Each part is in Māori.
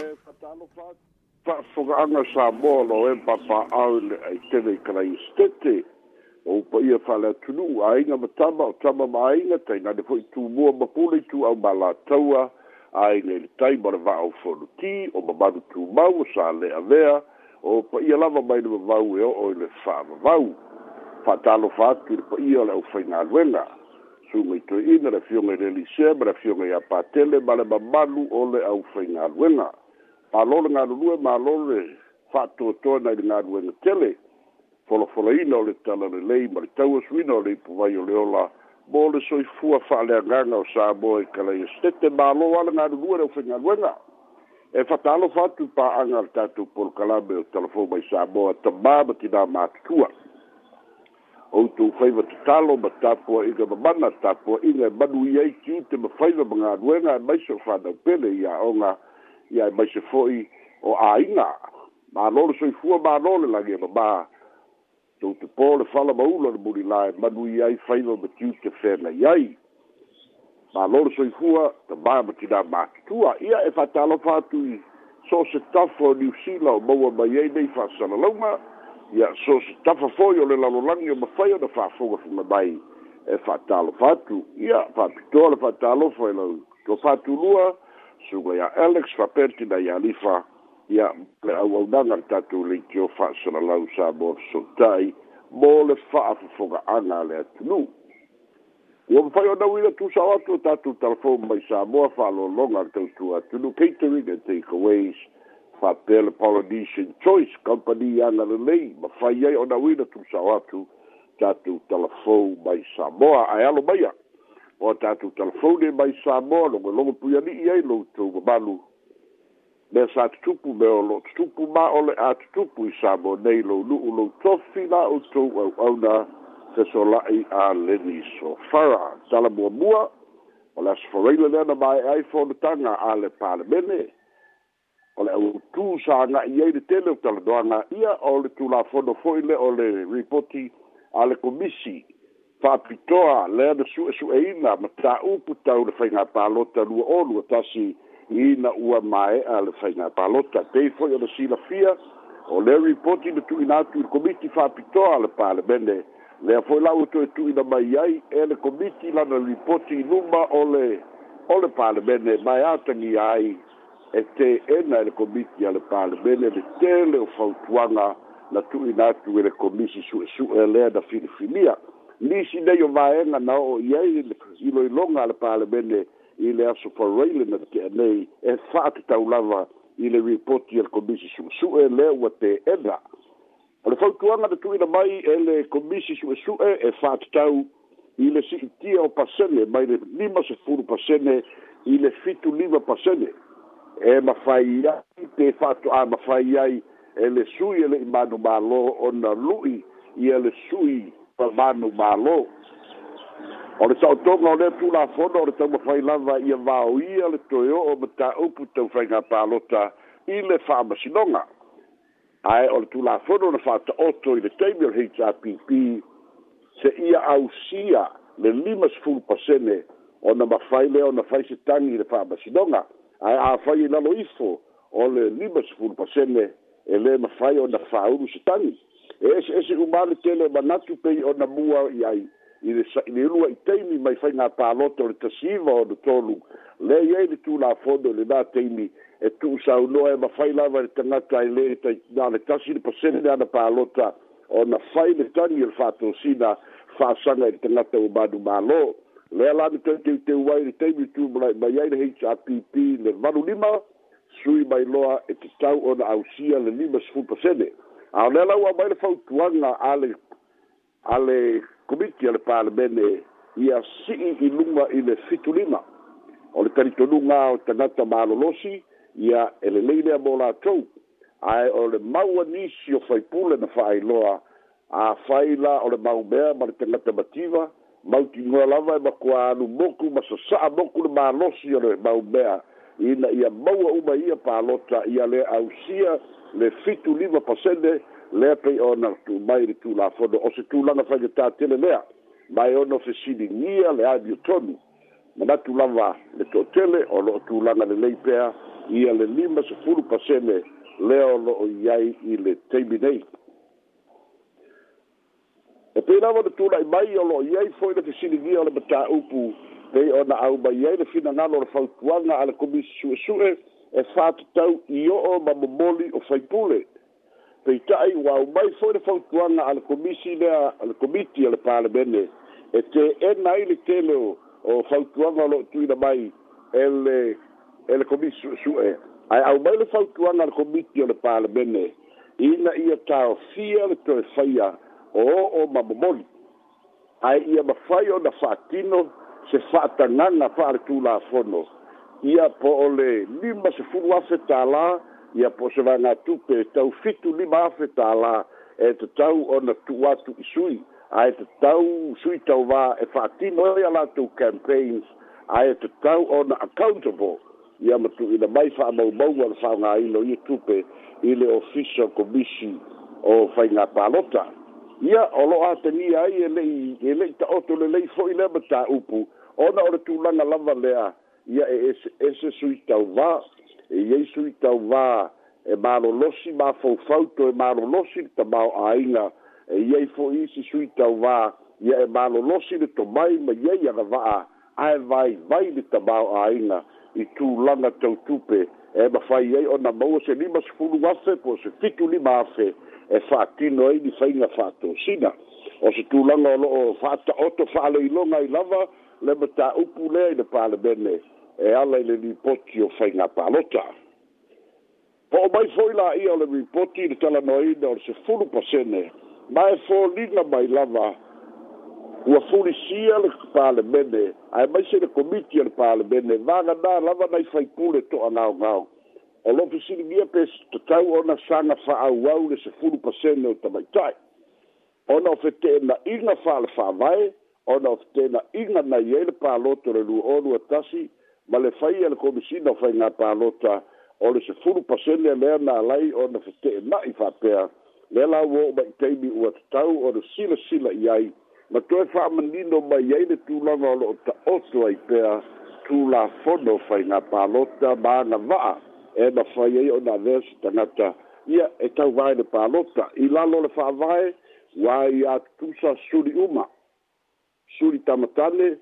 e fatalo fa fa foga anga sa bolo e papa aule ai te ve krai stete o pa ia fa la tunu ai nga mataba o tama mai nga te na de foi tu mo ma pole tu au bala taua ai nga le tai bar va o fo ti o ma bar tu ma o sa le avea o pa ia lava mai de va u o le fa va u fatalo fa ki pa ia le o fa nga luenga su mai to ina le fiume le lise bra fiume ia patele bale ba malu o le au fa nga luenga malole galulue malole fa'atoatoana i le galuega tele folafolaina o le tala lelei ma le tauasuina o le ipuvai o le ola mo le soifua fa'aleagaga o sa mo e kalai asetete e malo ala galulue e le ufegaluega e fatalofa atu pa'aga le tatou polokalame o talafou mai sa moa tamā ma tinā matutua outou faiva tatalo ma tapuaʻiga mamana tapuaʻiga e manu i ai kiute ma faiva ma galuega e maiso fanaupele iaʻoga ia e mai se fo'i o āiga mālole soifua mālole lagi ma mā tou te pō le fala maula le mulilā e manui ai faiva ma tiu te fenai ai mālole soifua tamā ma tinā matutua ia e fatalofa atu i so se tafa o niusila o maua mai ai nei fa'asalalauga ia so se tafa fo'i o le lalolagi o mafai ona fa'afogafuga mai e fa'atalofa atu ia fa'apitoa le fa'atalofa e lau suga ya Alex fa perti da ya lifa ya per au au dan al tatu li che ho fatto la lausa bo sottai mo le fa fa foga ana le tnu o fa io da wira tu sa otto tatu telefo mai sa mo fa lo longa te tu a tu lu pete ri de take aways fa per le politician choice company ana le lei ma fa ia o da wira tu sa otto tatu telefo mai sa mo a ia lo mai E o tatou telefone mai samoa logo logo puiali'i ai loutou mamalu me sa tutupu me o loo tutupu ma o le a tutupu i samo nei lou nu'u lou tofi la outou au'auna fesola'i a leni sofara talamuamua o le asofaraila lea na mae ai fonotaga e a le palemene o le autū saga'i ai le tele o talanoaga ia o le tulafono fo'i le o le ripoti a le komisi faapitoa lea na suʻesuʻeina ma taupu tau le faigā palota lua olu a tasi ina ua maeʻa le faigā palota pei foʻi o le silafia o le ripoti na tuuina atu i le komiti faapitoa le palemene lea foʻi laʻu toe tuuina mai ai e le komiti lana ripoti i luma o le o le palemene mae a tagia ai e teena i le komiti a le palemene le tele o fautuaga na tuuina atu i le komisi suʻesuʻe lea na filifilia nisi nei o vaega na oo i ai iloiloga a le palemene i le aso faraile na keanei e fa'atatau lava i le ripoti a le komisi suʻesuʻe lea ua teena o le fautuaga na tuuina mai e le komisi suʻesuʻe e fa'atatau i le siʻitia o pasene mai le lima sefulu pasene i le fitu lima pasene e mafai ai te fa'atoʻa mafai ai e le sui e leʻi manumālō ona luʻi ia le sui pa manu malo o le sautoga o lea tulafono o le taumafai lava ia vaoia le toeoo ma taupu taufaiga palota i le fa'amasinoga ae o le tulafono na fa'ataoto i le taimi o le hpp se ia ausia le lima sefulu pasene ona mafai lea ona fai setagi i le fa'amasinoga ae afai i lalo ifo o le lima sefulu pasene e lē mafai ona fa'aulu setagi ese ese umale tele manatu pei ona mua i ai i le sa le lua i teimi mai fai ngā pāloto le tasiva o le tolu le iei le tū la fondo le nā teimi e tū sa unoa e ma fai lava le tangata i e le ta, nā le tasi le pasene le ana pālota o na fai le tangi le fato sina fāsanga i le tangata o madu mālo le ala ni tau te te uai le teimi tū mai iei le HRPP le vanu lima sui mai loa e te tau o na ausia le lima sifu pasene le lima a o lea laua mai le fautuaga ale a le komiti a le palemene ia si'i i luga i le fitulima o le talitonuga o tagata malolosi ia e lelei lea mo latou ae o le maua nisi o faipule na fa'ailoa a faila o le maumea ma le tagata mativa mautigoa lava e makuā alu moku ma sasa'a moku le malosi o le maumea ina ia maua uma ia palota ia le ausia le fitu lima pasene lea pei ona tumai le tulafono o se tulaga faigatatele lea mae ona o fesiligia le aviotonu manatu lava le toʻatele o loo tulaga lelei pea ia le lima sefulu pasene lea o loo i ai i le taimi nei e pei lava ona tulaʻi mai o loo i ai foi le fesiligia o le mataupu pei ona aumai ai le finagalo o le fautuaga a le komisi suʻesuʻe e fatatau e i oo ma momoli o faipule peitaʻi ua aumai foʻi le fautuaga a le komisi lea le komiti a le palemene e teena ai le tele o fautuaga o loo tuina mai ele e le komisi suʻesuʻe ae aumai le e fautuaga a le komiti o le palemene ina ia taofia le toe faia o oo ma momoli ae ia mafai ona faatino se fa'atagaga fa'aletulafono ia po o le lima sefulu afe tālā ia po o se vagatu pe tau fitu lima afe tālā e tatau ona tu'u atu i sui ae e tatau sui tauvā e fa'atino ai e a latou campaigns ae tatau ona accountable ia matu'uina mai fa'amaumau a le fa'aogāino i tupe i le official commission o faigā palota ia o lo'o atagia ai e le'i e le'i ta'oto lelei fo'i le ona o le tulaga lava lea ia e ese suitauvā eiai suitauvā e malolosi mafaufauto e malolosi e le tamaoāiga eiai fo'i isi suitauvā ia e malolosi le tomai ma iai agava'a ae vaivai le tamaoāiga i tulaga tautupe e mafai ai ona maua se lima sefulu afe po se fitu lima afe e fa'atino ai li faiga fa'atosina o se tulaga o lo'o fa'ata'oto fa'aloiloga ai lava le mataupu lea i le palemene e ala i le lipoti o faiga palota po o mai fo'i la'ia o le ripoti i le talanoaina o le sefulu pasene ma e folina mai lava ua fulisia le palemene ae maise le komiti o e le palemene vaganā lava to faipule to'agaogao o lo fesiligia pe tatau ona saga fa'auau le sefulu pasene o tamaita'i ona fa fa vai ona of tena inga na yele pa loto le lu olu atasi ma le fai ele komisina fai nga pa lota ole se furu pasene lea na alai ona fete na e i fapea le la uo ma i teimi ua tatau ona sila sila i ai ma toe faa manino ma yele tu langa olo ta otu ai pea tu la fono fai nga pa lota ma na vaa e na fai ei ona vesi tangata ia e tau vai le pa lota i lalo le faa vai wai atusa suri umaa suli tamatane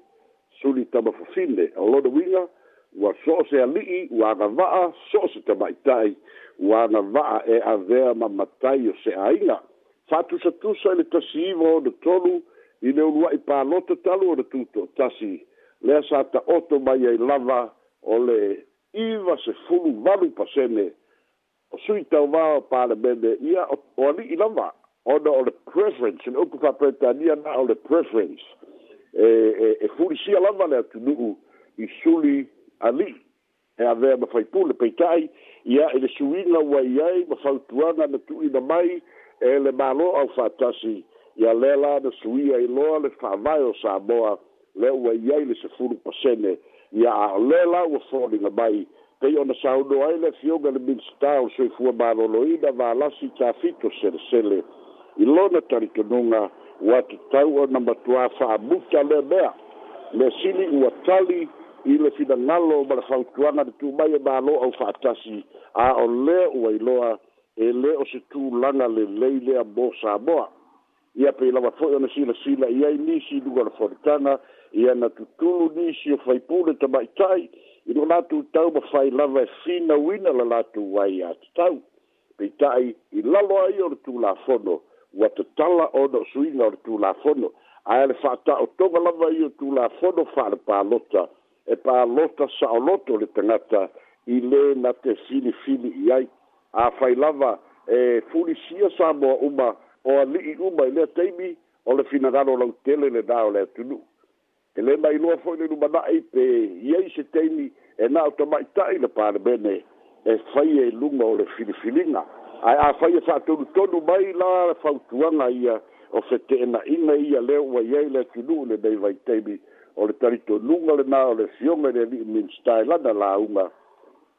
suli tamafafine a lona uiga ua so o se ali'i ua agava'a so o se tama'ita'i ua agava'a e avea mamatai o se āiga fa'atusatusa i e le tasiiva ona tolu i le uluai pālota talu ona tutoʻatasi lea sa ta'oto mai ai lava o le iva sefulu valu pasene o sui tauvā o palemene ia o ali'i lava ona o le preference le upu fa'apretania na o le preference e e e fuli sia lava le tu nu i suli ali e ave ma fai pul pe kai ia e le suina wa ia ma fau tuana na tu i na mai e le malo au fatasi ia lela na suia i loa le fa vai o sa boa le wa ia le se fulu pasene ia a lela o foli na mai pe ona sa u do ai le fioga le big star so i fu ma lo loida va la si ta fito sele sele i lo na tari tununga ua tatau ona matuā lea mea le sili ua tali i le finagalo ma le fautuaga le tumai e mālo au fa'atasi a o lē ua iloa e lē o se tulaga lelei lea mo samoa ia pei lava fo'i ona silasila i ai nisi luga o le folitaga ia na tutulu nisi o faipule tamaʻitaʻi i lo latou tau fai lava e finauina la latou ai iā tatau peitaʻi i lalo ai o le tulafono ua tatala ona o suiga o le tulafono ae le faataʻotoga lava i o tulafono faale palota e palota saʻoloto le tagata i lē na te filifili i ai afai lava e fulisia sa moa uma o ali'i uma i lea taimi o le finagalo lautele le na o le atunuu e lē mailoa foʻi le lumanaʻi pe iai se taimi e na o tamaʻitaʻi le palemene e faia i luga o le filifiliga ae afai e fa'atonutonu mai la fautuaga ia o fete'ena'ina ia lea uai ai le tunu'u lenei vaitaimi o le talitonuga lenā o le fioga le ali'i minstae lana lauga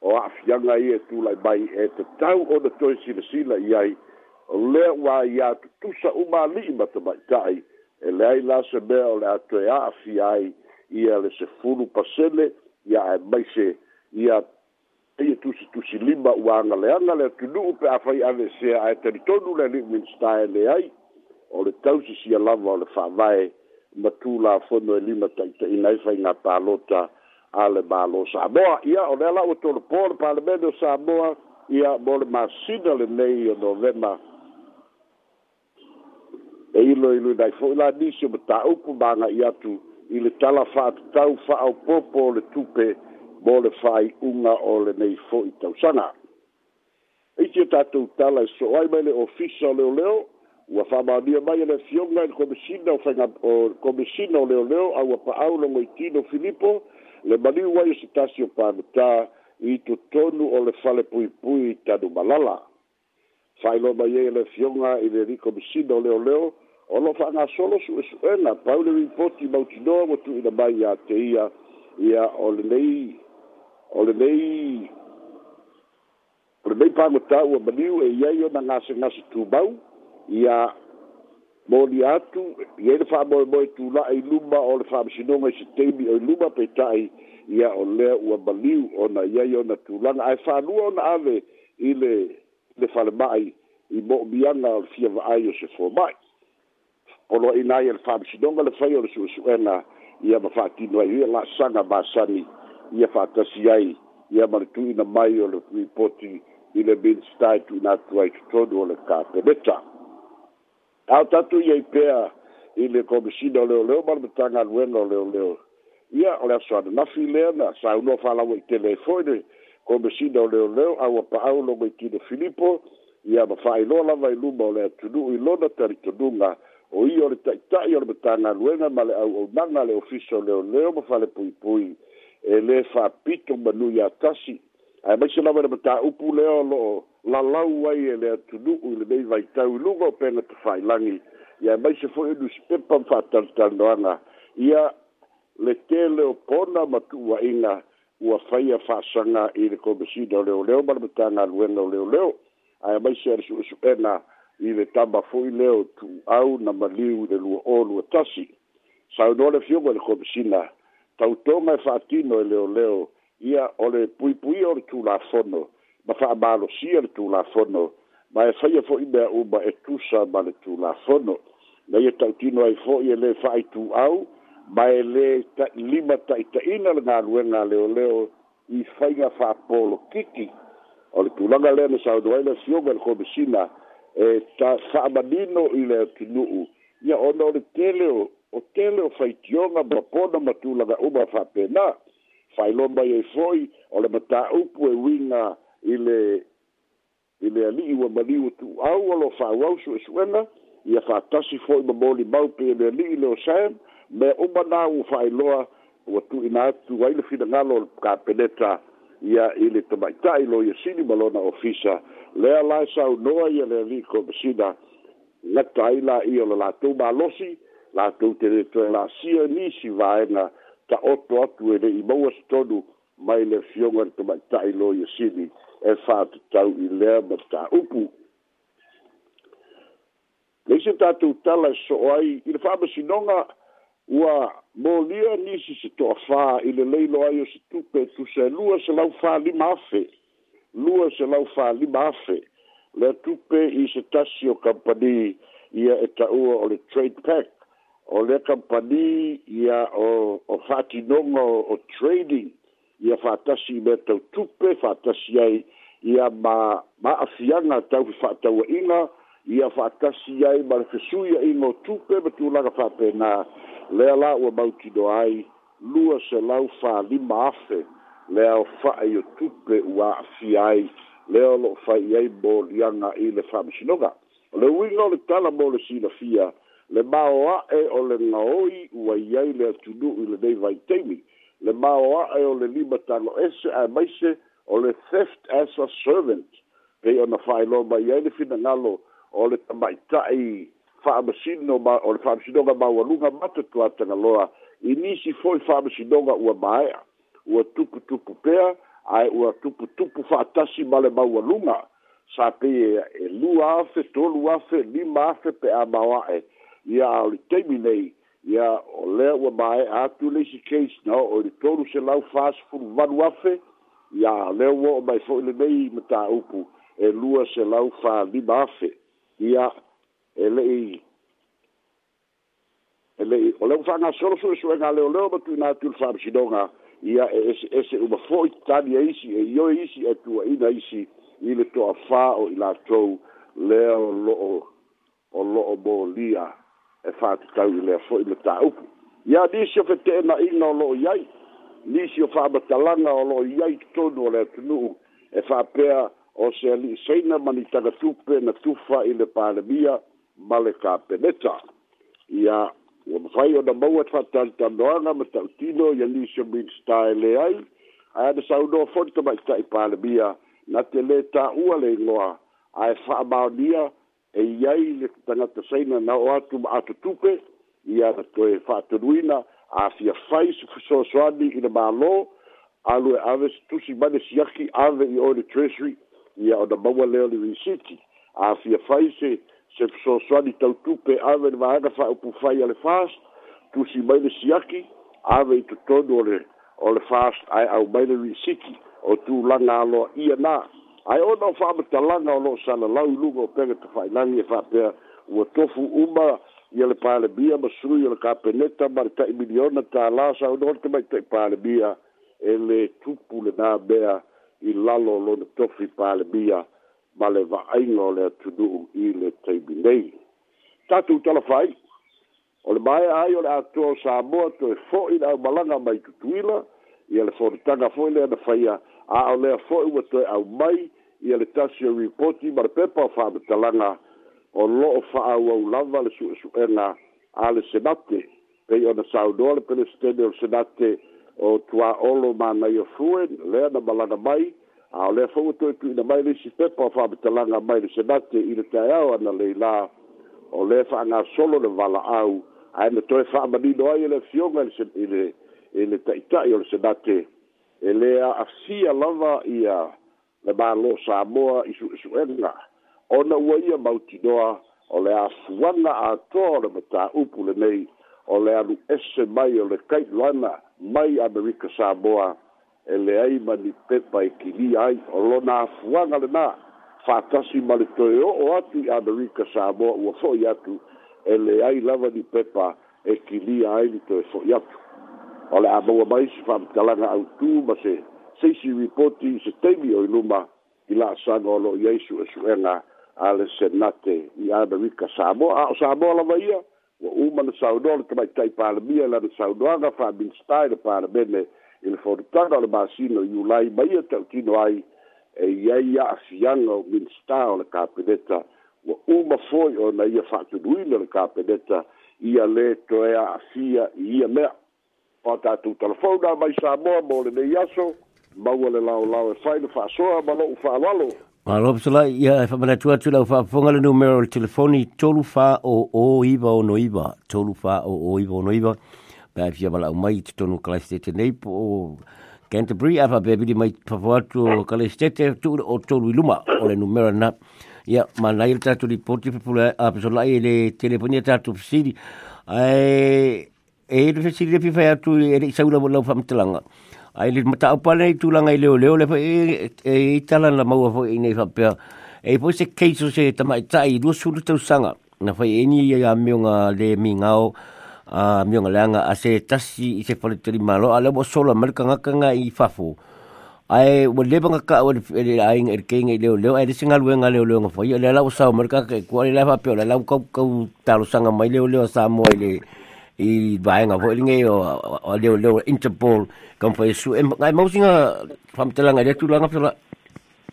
o a'afiaga ia e tula'i mai e tatau ona toe silasila i ai o lea ua ia tutusa uma ali'i ma tama'ita'i e leai la se mea o le atoe a'afia ai ia le sefulu pasele ia e maise ia ia tusi tusi lima ua agaleaga le atunuu pe afai avesea ae talitonu le liminstae leai o le tausisia lava o le fa'avae ma tulafono e lima taʻitaʻina ai faiga palota a le malo samoa ia o le ala ua tolopō le palemene o samoa ia mo le masina lenei o novema e iloiloinai fo'i la nisi o mataupu magai atu i le tala fa'atatau fa'aopoopo o le tupe mo le fai unga o le nei fo i tausanga. I tia tātou tala so ai mai le ofisa o leo leo, ua whamaania mai le fionga i komisina o whenga o komisina o leo leo, a ua paau longo i tino Filippo, le mani wai o se tasi o pāmita i tu tonu o le fale pui pui i tanu malala. Fai lo mai le fionga i le komisina o leo leo, o lo whanga solo su e suena, paule ripoti mautinoa watu ina mai a te ia, ia o le nei o e le nei o le nei pagota ua maniu e iai ona gasegase tubau ia moli atu iai le fa'amoemoe tula'a i luma o le fa'amasinoga i setaimi o i luma peita'i ia o lea ua maliu ona iai ona tulaga ae fālua ona ave i le le falema'i i mo'omiaga o le fia va'ai o se foma'i o loa'ina ai e le fa'amasinoga le fai o le su'esu'ega ia ma fa'atino ai e ia la'asaga masani ia faatasi ai ia ma mai o le ripoti i le minista e atu ai totonu o le kapeleta ao tatu iai pea i le komisina o leoleo ma le matagaluega o leoleo ia o le aso ananafi lea na saunoa falaua i tele fo'i le komisina o leoleo aua pa'au logo i tino filipo ia ma fa'ailoa lava i luma o le atunu'u i lona talitonuga o ia o le ta'ita'i o le matagaluega ma le auaunaga le ofisa o leoleo ma falepuipui e lē faapito ma nui a tasi ae maiso lava le matāupu lea o lo'o lalau ai e le atunu'u i lenei vaitau i luga o pega tafailagi ia maiso fo'i e newspepa ma fa'atalitalinoaga ia le tele o pona ma tu'ua'iga ua faia fa'asaga i le komisina o leoleo ma le matagaluega o leoleo ae maiso e le su'esu'ena i le tama fo'i lea o tu'uau na maliu i le lua o lua tasi saunoa le fioga i le komesina tautonga e whaatino e leo leo ia o le pui pui o le tū la fono ma wha amalo si le tū la fono ma e whaia fo ime a uma e tūsa ma le tū la fono na ia tautino ai fo i e le whaai tū au ma e le ta, lima taita ina le ngā ruenga leo leo i whainga wha polo kiki o le tūlanga lea na sao duaina si o ngal komisina e ta wha amanino i leo tinuu ia ono le teleo o tele o faitioga ma pona matulaga uma faapena failoma iai foi o le mataupu e uiga i le i le ali'i ua maliu tuau o lo fauau suʻesuʻega ia fatasi foʻi ma molimau pe le ali'i leo sam mea uma na ua faailoa ua tuuina atu ai le finagalo o le kapeneta ia i le tamaita'i lo ia sili ma lona ofisa lea la saunoa ia le ali'i komasina gata ai la'i o le latou malosi la latou te letoe lasia nisi vaega taoto atu e le'i maua sotonu mai le fioga le tamaita'i lo iasini e fa'atatau i lea ma taupu leisi tatou tala e so'o ai i le fa'amasinoga ua molia nisi se to'afā i le leilo ai o se tupe tusa e lua se lau fālima afe lua se lau fālima afe le tupe i se tasi o kampani ia e ta'ua o le trade pact o le kampani ia o, o fatinoga o, o trading ia faatasi i mea tautupe faatasi ai ia ma maafiaga tau fe faataua'iga ia faatasi ai ma le fesuiaʻiga o tupe ma tulaga faapenā lea la ua mautino ai lua selau fālima afe lea o fa'ai o tupe ua aafia ai lea o loo fai ai moliaga i le faamasinoga o le uiga o le tala mo le silafia le maoa e o le ngaoi ua iai le atunu i le neivai teimi le maoa e o le lima tango ese a maise o le theft as a servant pe o na fai lo mai ai le fina ngalo o le tamaitai faamasino ma o le faamasinoga ma ua luga mata tuataga loa i nisi foi faamasinoga ua maea ua tuputupu pea ae ua tuputupu faatasi ma le maualuga sa pei e, e lua afe tolu afe lima afe pe a maoaʻe e ia o le taimi nei ia o lea ua mae atu le isi case na o le tolu se lau fas fulu vanu afe ia lea ua o mai foʻi lenei matāupu e lua se lau falima afe ia e leʻi e leʻi o lea ua faagasolo suʻesuʻega leoleo matuina atu le faamasinoga ia e eseese uma foʻi tatalia e isi e ioe isi e tuaina isi i le toʻafā o i latou lea o loʻo o loʻo molia e fa te tau i lea foi me ta upu. Ia nisi o fe te ena ina o loo iai, nisi o fa matalanga o loo iai tonu o lea tunu e fa pea o se li seina mani taga tupe na tufa i le pandemia ma le ka peneta. Ia o mawhai o na maua te fatale tamoanga ma tau tino i a nisi o minsta e le ai, a ana sa unoa fonta mai ta i pandemia na te le ta ua le ingoa a e fa maonia e iai le tagata saina na o atu ma atutupe ia toe fa'atonuina afia fai sofosoasoani i le mālō alue ave tusi mane siaki ave i oe le treasury ia ona maua lea o le recity afia fai se se fosoasoani tautupe ave le vaega fa'aupu fai a le fast tusi mai le siaki ave i totonu o le o le fast ae au mai le recity o tulaga aloa ia na ai ona o faamatalaga o loo salalau i luga o pega tafaailagi e faapea ua tofu uma ia le palemia ma sui o le kapeneta ma le taʻi miliona tālā sauna o le te maitaʻi palemia e le tupu lenā mea i lalo lona tofi palemia ma le vaaiga o le atunuu i le taimi nei tatou talafai o le mae ai o le atoa o samoa toe fo'i le aumalaga mai tutuila ia le fonotaga fo'i lea na faia a o lea fo'i ua toe aumai ia le tasi o ripoti ma le pepa o faamatalaga o loo fa'aauau lava le suʻesuʻega a le senate pei ona saunoa le pelestene o le senate o tuāolo manai o fue lea na malaga mai a o lea fou atoe tuuina mai le isi pepa o faamatalaga mai le senate i le taeao ana leilā o lē fa'agasolo le valaau ae na toe fa'amanino ai e le afioga i le ta'ita'i o le senate e lea afia lava ia le malo sa moa i su su enga ona ua ia mauti doa o le afuana a toa le mata upu le nei o le alu ese mai o le kai lana mai amerika sa moa e le ai mani pepa e kili ai o lo na afuana le na fatasi male toe o o atu i amerika sa moa ua foi atu e le ai lava ni pepa e kili ai ni toe foi atu o le amaua mai si fa amtalaga autu ma se seisi ripoti i se taimi o i luma i la'asaga o lo'o iai su'esu'ega a le senate i amerika samoa a o samoa lava ia ua uma na saunoa le tamaitai palemia lana saunoaga fa'aminista i le palemene i le faulutaga o le masino i ulai ma ia ta'utino ai e iai a'afiaga o minista o le kapeneta ua uma foi ona ia fa'atunuina o le kapeneta ia lē toe a'afia i ia mea o tatou talafona mai samoa mo lenei aso maua le lao lao e fai le whaasoa ma lo u whaalalo. Ma lo pisa lai, ia e whamana tu atu lau whaafonga le numero le telefoni tolu wha o o iwa o no iwa, tolu wha o o iwa o no iwa. Pa e fia malau mai te tonu kalaistete nei po o Canterbury, a wha bebidi mai papawatu o kalaistete e tu o tolu iluma o le numero na. Ia, ma nai le tatu li poti pepula a pisa lai e le telefonia tatu pisiri. Ai, e le pisiri le pifai atu e le isaula mo lau whamitalanga. Ia, ai le mata apa nei tulanga i leo leo le fa e e tala la maua fo i nei fa pe e po se keiso se tama tai ru sulu tau sanga na fa e ni ya meonga le mingao a meonga langa a se tasi i se fa tiri malo ala bo solo mal kanga kanga i fa fo ai wo le banga ka wo le ai ngai ke ngai leo leo ai singa lu nga leo leo nga fo i le la sa mal ka ke ko le fa pe la la ko ko talo sanga mai leo leo sa mo le i vaenga vo linge o o leo leo Interpol kam fa su e ngai mo singa fam telanga le tulanga fela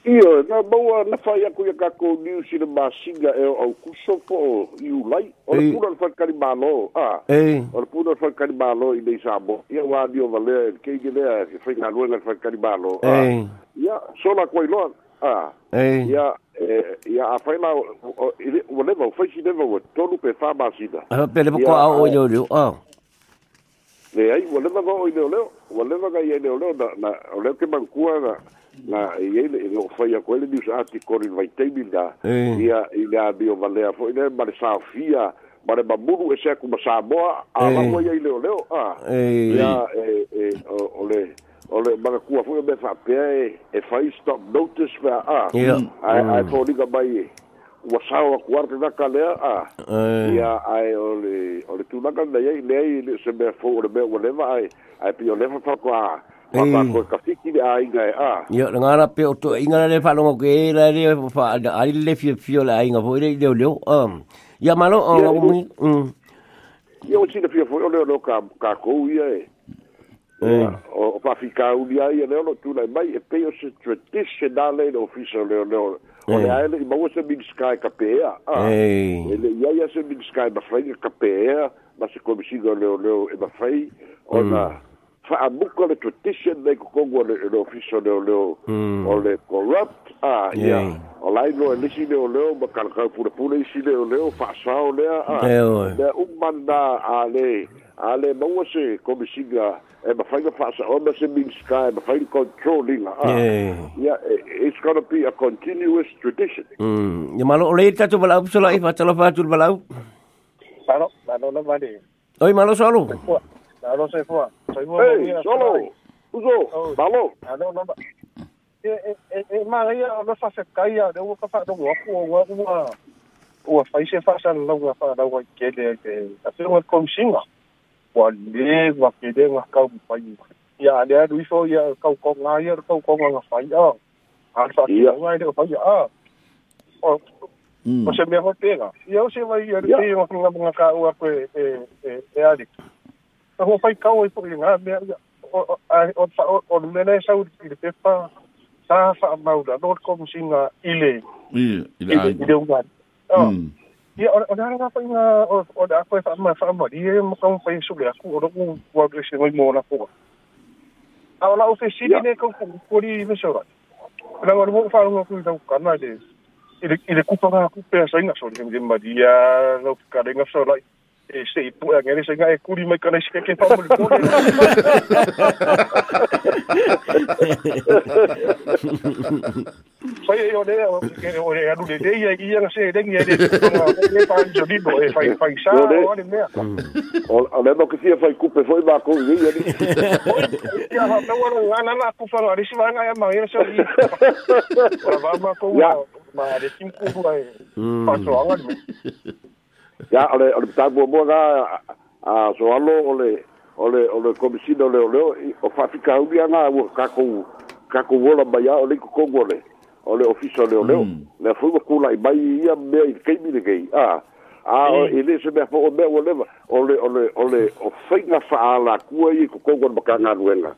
Io, na baua na fai aku ia kako niu si na masinga e eu kuso po i ulai. O le puna na whakari malo, ah. Ei. O le puna na whakari malo i nei sabo. Ia wā nio valea, kei ni lea, whai ngā ruenga na whakari malo. Ei. Ia, sola koi loa. Eh. Ah. Ya eh ya a fai ma o le mo fai sine mo to lu pe fa ma sina. Ah pe le ko a o le le. Ah. Le ai o le ma o le le. O le ma ga ye le le na na o le ke man kua na na ye le o fai a quelle di usati con il vai te bilda. Ya il ha bio valle a fo le ma le sa fia ma le ma muru e se ku ma sa boa a ma ye le le. Ah. Ya eh eh o le. Eh, o le marakua foʻi me faapea e e fai stop notice pea a ae toliga mai e ua sao aku ara tanaka lea a ia ae o le o le tulaga lenei ai leai le se mea fou o le mea ua leva ae ae pei o leva faapaa fapakoe kafiki le aiga e a ia le gara pe o le ke la le le le i leoleo ia malo o o o fa'afika ulia ia lea lo tulai mai e pei o se traditionale le ofisa leo leo o le ae le'i o se miniskai kapea ah. e le'i ai a se miniskai mafaiga kapea ma se komisiga leoleo e mafai ona mm. fa'amuka le tradition nei kokogu le ofisa leoleo mm. o le corrupt a ah, ia o lailo e lisi leoleo ma kalakau pulepule isi leoleo fa'asao lea lea umanā ale ale o ah. se komisiga e ma fai ma fa sa ona se sky ma fai controlling ah yeah. it's going to be a continuous tradition mm ya malo ole ta tu balau sola i patala fa tu balau paro malo no vale oi malo solo malo se fua soy mo solo uzo malo ano no e e e maria ona fa se caia de uka fa do waku wa wa wa fa se fa sa lo wa fa da wa kele ke afi wa komshinga wa le wa ke de wa ka mo pa ya le du so ya ka ko nga ya ka ko nga fa ya ha sa ki wa de fa ya o hmm. o se me hote ga ya o se e, wa ya de ti mo nga nga ka wa ko e e e ali ta ho fa ka e o po nga me o o o me na e sa u de pe pa sa fa ma u da no ko mo singa ile ile ile ile u ga Ia, o nā rā pai ngā, o nā koe wha amai wha amai, ia mo kāu pai sule aku, o roku wā dresi ngai mō nā kua. A o nā o whesiri nē kāu kāu kori i me sora. Nā o rūmō wha rūmō Ile tau kāna, i le kupa ngā kupea sa inga sori, i le maria, して1分だけでしがえくりまいかないしかけばもりこね。Fai o lea o ke o lea lu le dei ai ia se dei ia de le fai jo di eu fai fai sa o le mea. O le do ke fia fai kupe foi ba ko ni ia. Ya eu não wa na na ku fa ri si va nga ma aí so vai Ora va ma ko ma de kim ku ai. Pa so anga ya ole ole ta bo bo ga a so allo ole ole ole komisino ole ole o fa fica u bia na u ka ku ka ku vola ba ya ole ko ole ole ofiso ole ole me fu ko la i bai ia me i kei mi de kei a a mm. ele se me fo me ole ole ole ole o fa na fa ala ku ai ko ko ba ka na ruela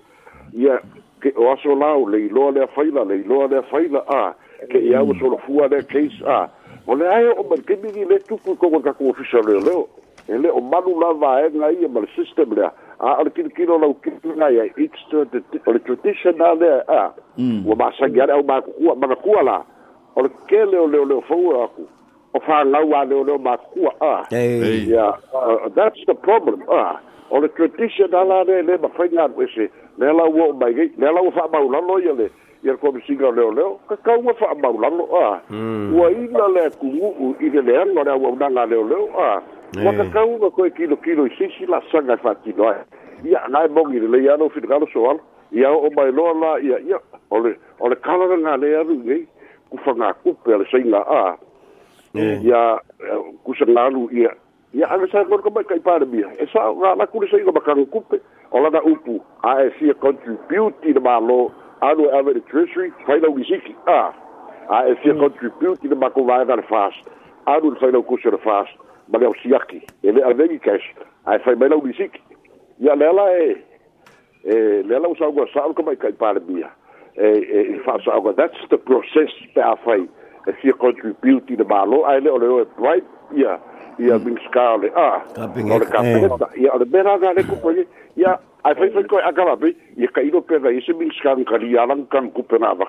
ia ke o aso la ole i lo ole fa ila le lo ole fa ila a ke ia u so lo fu ale case a O le ai o man kemi ni le tuku ko ka ko fisa le leo. E le o manu la va e nga i e man system lea. A ala kino kino lau kino nga i e it's the, the, o le tradition na le a. O mm. ma sangi ale au ma kukua, ma kukua la. O le ke leo leo leo fau aku. O fa ngau a leo leo ma kukua a. Hey. Yeah, uh, that's the problem a. O le tradition na la le le ma fai ngan wese. Le la uo mai gei, le la uo fa maulano i le. Mm. ia le komisiga o leoleo kakauga fa'amaulago a hmm. ua ina le akugu'u i le leaga eh. o le auaunaga a leoleo a ua kakauga koe kilokilo i sisi la'asaga e fa'atino ae ia agae mogi lelei alo finagalo soala ia o'o maeloa la ia ia o le o le kalagagale alu i kufagakupe a le eh. saiga a ia eh, kusagalu ia ia ale sa kona kamai kai palemia e sa'o galaku le saiga makaga o lana upu ae fia contribute i ano ava ah, ah, de treasury faina wisiki a a e fia contribute ina makuvaega le fast anu le faina ukusi le fast ma le ausiaki e le avegi cash ae fai mai lau wisiki ia lea la e e lea lau sauga sa'o kamaikai palemia e e fa'asa'oga that's the process pe ah, a fai e fia contribute ina malo ae le o le o e bribe ia ia minskale a o le kapeta ia o le meraga le kupoie ia ai fai fai koe akala pei i ka ilo pera se min skan ka ri alang kan ku pena va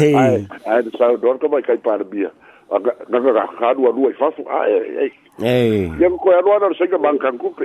ai ai de sa dor ka mai kai par bia na ka ka du du ai fafu ai ai ai ya ko ya do na se ka bankan ku pe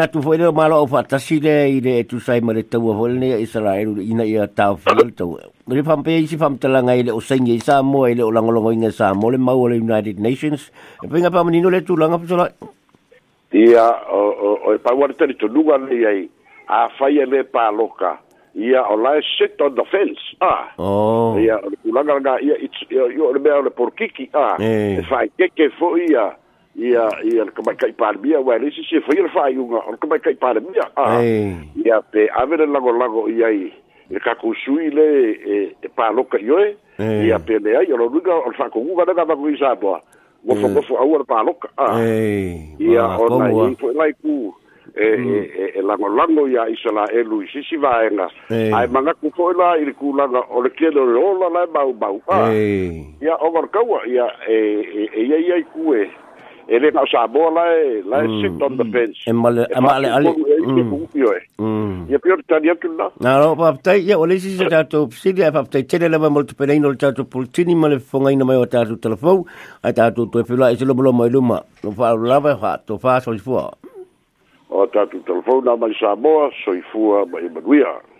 natu fo le malo o fata sile i le tu sai mare tau fo le Israel ina ia ta fo le tau le pam pe si pam tala ngai le o sengi sa mo le o langolongo inga sa mo le mau le United Nations e pinga pam nino le tu langa psola ia o o e pa war tele tu luga le ai a fai e le pa loka ia o la sit on the fence ah oh ia o langa nga ia it's o le mea o le porkiki ah e fai keke fo ia ia ia le kamaikai palemia ua leisi se faia le faaiuga o le kamaikai palemia a ia pe ave le lagolago i ai le kakusui le e, e paloka i oe ia pe leai o loluiga o le faakoguga lega fakoi sapoa ua fagofo mm. aua le paloka a ia ona foi foʻi e ku e e mm. e lagolago ia isalaelu i sisi vaega ae magaku foʻi la i le kulaga o le kele o le ola bau maumau a ia oga lekaua ia e e aí ai ku e e le ngau sa bo la e la e mm, sit on the mm. fence e male e male ale mm. ia pio te tani atu la na no pa tai ia o le si se tatou pisili e pa tai tele lava mo te pereina o le tatou politini ma le fongaina mai o tatou telefou ai tatou toe pula e se lomo lomo i luma no fa lava e fa to fa soifua o tatou telefou na mai sa boa soifua ma i manuia